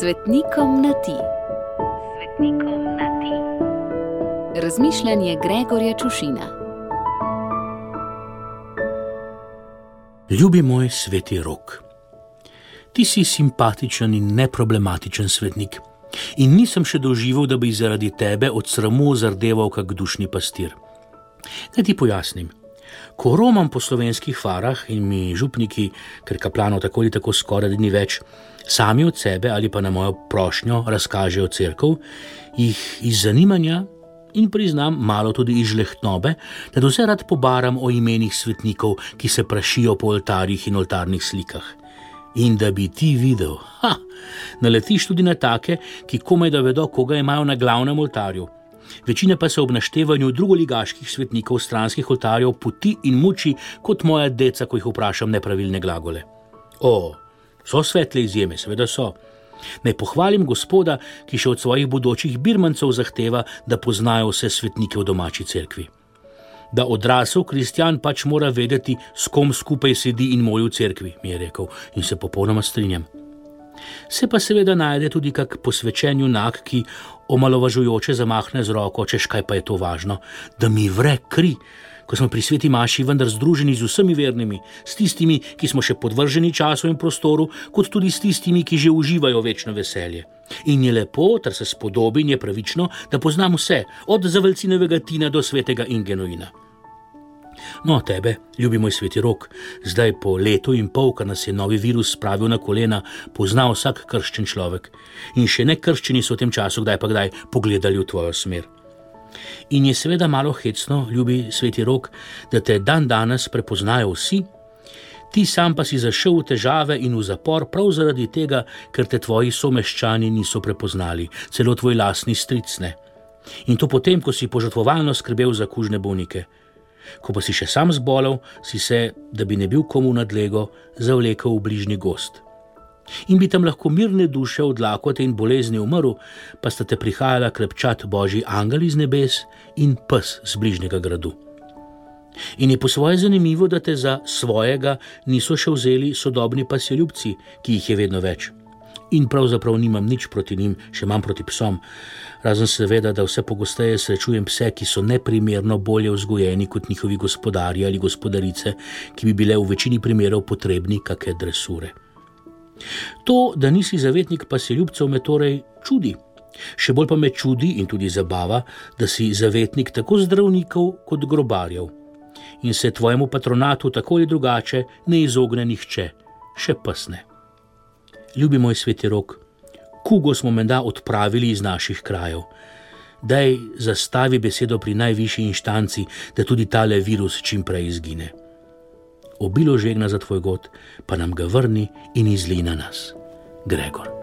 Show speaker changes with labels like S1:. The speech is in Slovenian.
S1: Svetnikom na ti. Svetnikom na ti. Razmišljanje Gregorja Čušina.
S2: Ljubi moj sveti rok. Ti si simpatičen in neproblematičen svetnik. In nisem še doživel, da bi zaradi tebe od sramu zardeval, kot dušni pastir. Naj ti pojasnim. Ko romam po slovenskih farah in mi župniki, ker kaplanov tako ali tako skoraj ni več, sami od sebe ali pa na mojo prošnjo razkažejo crkv, jih iz zanimanja in priznam malo tudi iz lehtnobe, da do vse rad pobaram o imenih svetnikov, ki se prašijo po oltarjih in oltarnih slikah. In da bi ti videl, ha, naletiš tudi na take, ki komaj da vedo, koga imajo na glavnem oltarju. Večina pa se ob naštevanju drugoligaških svetnikov stranskih oltarjev poti in muči kot moja deca, ko jih vprašam nepravilne glagole. O, so svetle izjeme, seveda so. Naj pohvalim gospoda, ki še od svojih bodočih birmancev zahteva, da poznajo vse svetnike v domači cerkvi. Da odrasel kristjan pač mora vedeti, s kom skupaj sedi in moli v cerkvi, mi je rekel in se popolnoma strinjam. Se pa seveda najde tudi kak posvečen junak, ki omalovažujoče zamahne z roko, češ kaj pa je to važno, da mi vre kri, ko smo pri sveti maši vendar združeni z vsemi vernimi, s tistimi, ki smo še podvrženi času in prostoru, kot tudi s tistimi, ki že uživajo večno veselje. In je lepo, ter se spodobi in je pravično, da poznam vse, od zavelcinovega tina do svetega Ingenuina. No, tebe, ljubi moj sveti rok, zdaj po letu in pol, ko nas je novi virus spravil na kolena, pozna vsak krščen človek. In še ne krščeni so v tem času, kdaj pa kdaj pogledali v tvojo smer. In je seveda malo hecno, ljubi sveti rok, da te dan danes prepoznajo vsi, ti sam pa si zašel v težave in v zapor prav zaradi tega, ker te tvoji someščani niso prepoznali, celo tvoj lasni stricne. In to potem, ko si požrtvovalno skrbel za kužne bolnike. Ko pa si še sam zbolel, si se, da bi ne bil komu nadlego, zavlekel v bližnji gost. In bi tam lahko mirne duše od lakote in bolezni umrl, pa sta te prihajala krepčat božji angel iz nebes in pes z bližnjega gradu. In je po svoje zanimivo, da te za svojega niso še vzeli sodobni pasjeljubci, ki jih je vedno več in pravzaprav nimam nič proti njim, še manj proti psom. Razen seveda, da vse pogosteje srečujem pse, ki so neprimerno bolje vzgojeni kot njihovi gospodarji ali gospodarice, ki bi bile v večini primerov potrebni kakšne dresure. To, da nisi zavetnik pasiljubcev, me torej čudi. Še bolj pa me čudi in tudi zabava, da si zavetnik tako zdravnikov kot grobarjev. In se tvojemu patronatu tako ali drugače ne izogne nihče, še pasne ljubi moj sveti rok, kugo smo menda odpravili iz naših krajev. Daj zastavi besedo pri najvišji inštanci, da tudi tale virus čim prej izgine. Obilo žegna za tvoj god, pa nam ga vrni in izli na nas. Gregor.